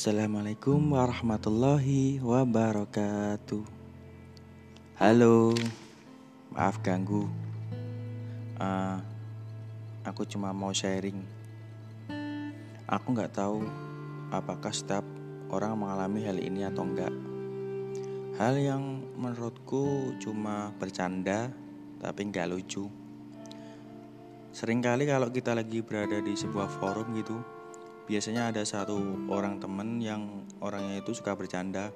Assalamualaikum warahmatullahi wabarakatuh. Halo, maaf ganggu. Uh, aku cuma mau sharing. Aku nggak tahu apakah setiap orang mengalami hal ini atau enggak. Hal yang menurutku cuma bercanda tapi nggak lucu. Seringkali kalau kita lagi berada di sebuah forum gitu, biasanya ada satu orang temen yang orangnya itu suka bercanda.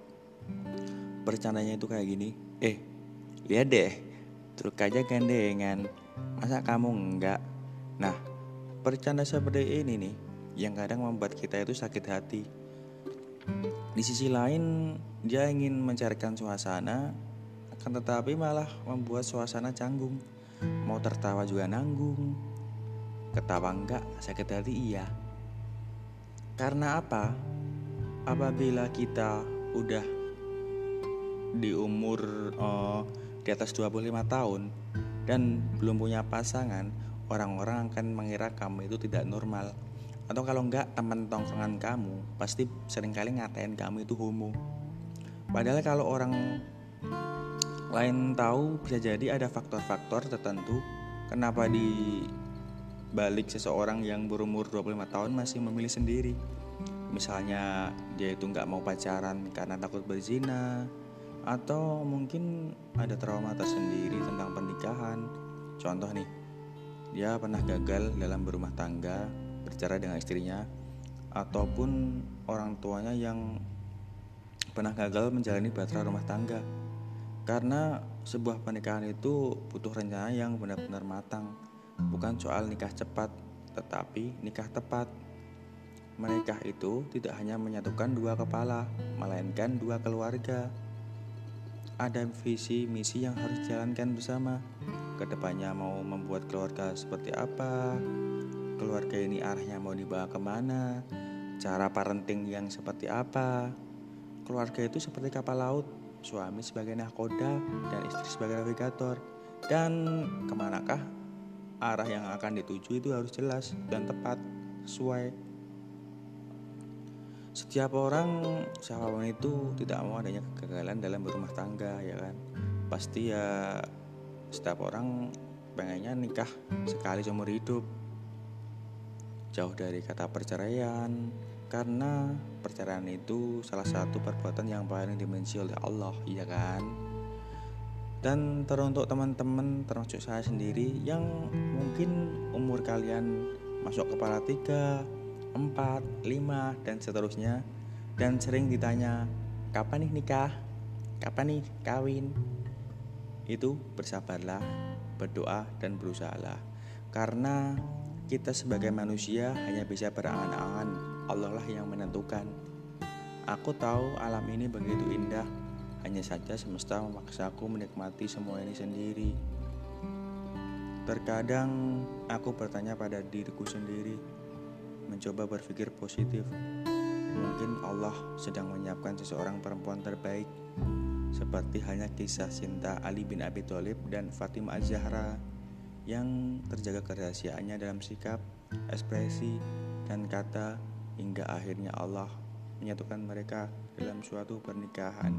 Bercandanya itu kayak gini eh lihat deh truk aja gandengan masa kamu enggak? Nah bercanda seperti ini nih yang kadang membuat kita itu sakit hati. Di sisi lain dia ingin mencarikan suasana akan tetapi malah membuat suasana canggung. Mau tertawa juga nanggung. Ketawa enggak sakit hati iya karena apa? Apabila kita udah di umur uh, di atas 25 tahun dan belum punya pasangan, orang-orang akan mengira kamu itu tidak normal. Atau kalau enggak teman tongkrongan kamu pasti sering kali ngatain kamu itu homo. Padahal kalau orang lain tahu bisa jadi ada faktor-faktor tertentu kenapa di balik seseorang yang berumur 25 tahun masih memilih sendiri. Misalnya dia itu nggak mau pacaran karena takut berzina atau mungkin ada trauma tersendiri tentang pernikahan. Contoh nih dia pernah gagal dalam berumah tangga bercerai dengan istrinya ataupun orang tuanya yang pernah gagal menjalani bahtera rumah tangga. Karena sebuah pernikahan itu butuh rencana yang benar-benar matang bukan soal nikah cepat, tetapi nikah tepat. Menikah itu tidak hanya menyatukan dua kepala, melainkan dua keluarga. Ada visi misi yang harus dijalankan bersama. Ke depannya mau membuat keluarga seperti apa? Keluarga ini arahnya mau dibawa ke mana? Cara parenting yang seperti apa? Keluarga itu seperti kapal laut, suami sebagai nahkoda dan istri sebagai navigator. Dan ke manakah arah yang akan dituju itu harus jelas dan tepat sesuai. Setiap orang siapa pun itu tidak mau adanya kegagalan dalam berumah tangga ya kan? Pasti ya setiap orang pengennya nikah sekali seumur hidup. Jauh dari kata perceraian karena perceraian itu salah satu perbuatan yang paling dimensi oleh Allah ya kan dan teruntuk teman-teman termasuk saya sendiri yang mungkin umur kalian masuk kepala 3, 4, 5 dan seterusnya. Dan sering ditanya kapan nih nikah? Kapan nih kawin? Itu bersabarlah berdoa dan berusahalah. Karena kita sebagai manusia hanya bisa berangan-angan. Allah lah yang menentukan. Aku tahu alam ini begitu indah hanya saja semesta memaksaku menikmati semua ini sendiri. Terkadang aku bertanya pada diriku sendiri, mencoba berpikir positif. Mungkin Allah sedang menyiapkan seseorang perempuan terbaik, seperti hanya kisah cinta Ali bin Abi Thalib dan Fatimah Az-Zahra yang terjaga kerahasiaannya dalam sikap, ekspresi, dan kata hingga akhirnya Allah menyatukan mereka dalam suatu pernikahan.